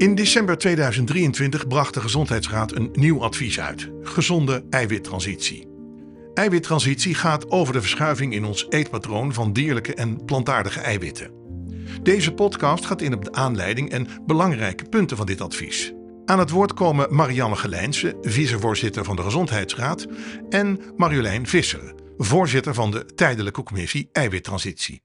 In december 2023 bracht de Gezondheidsraad een nieuw advies uit: gezonde eiwittransitie. Eiwittransitie gaat over de verschuiving in ons eetpatroon van dierlijke en plantaardige eiwitten. Deze podcast gaat in op de aanleiding en belangrijke punten van dit advies. Aan het woord komen Marianne Gelijnse, vicevoorzitter van de Gezondheidsraad, en Marjolein Visser, voorzitter van de Tijdelijke Commissie Eiwittransitie.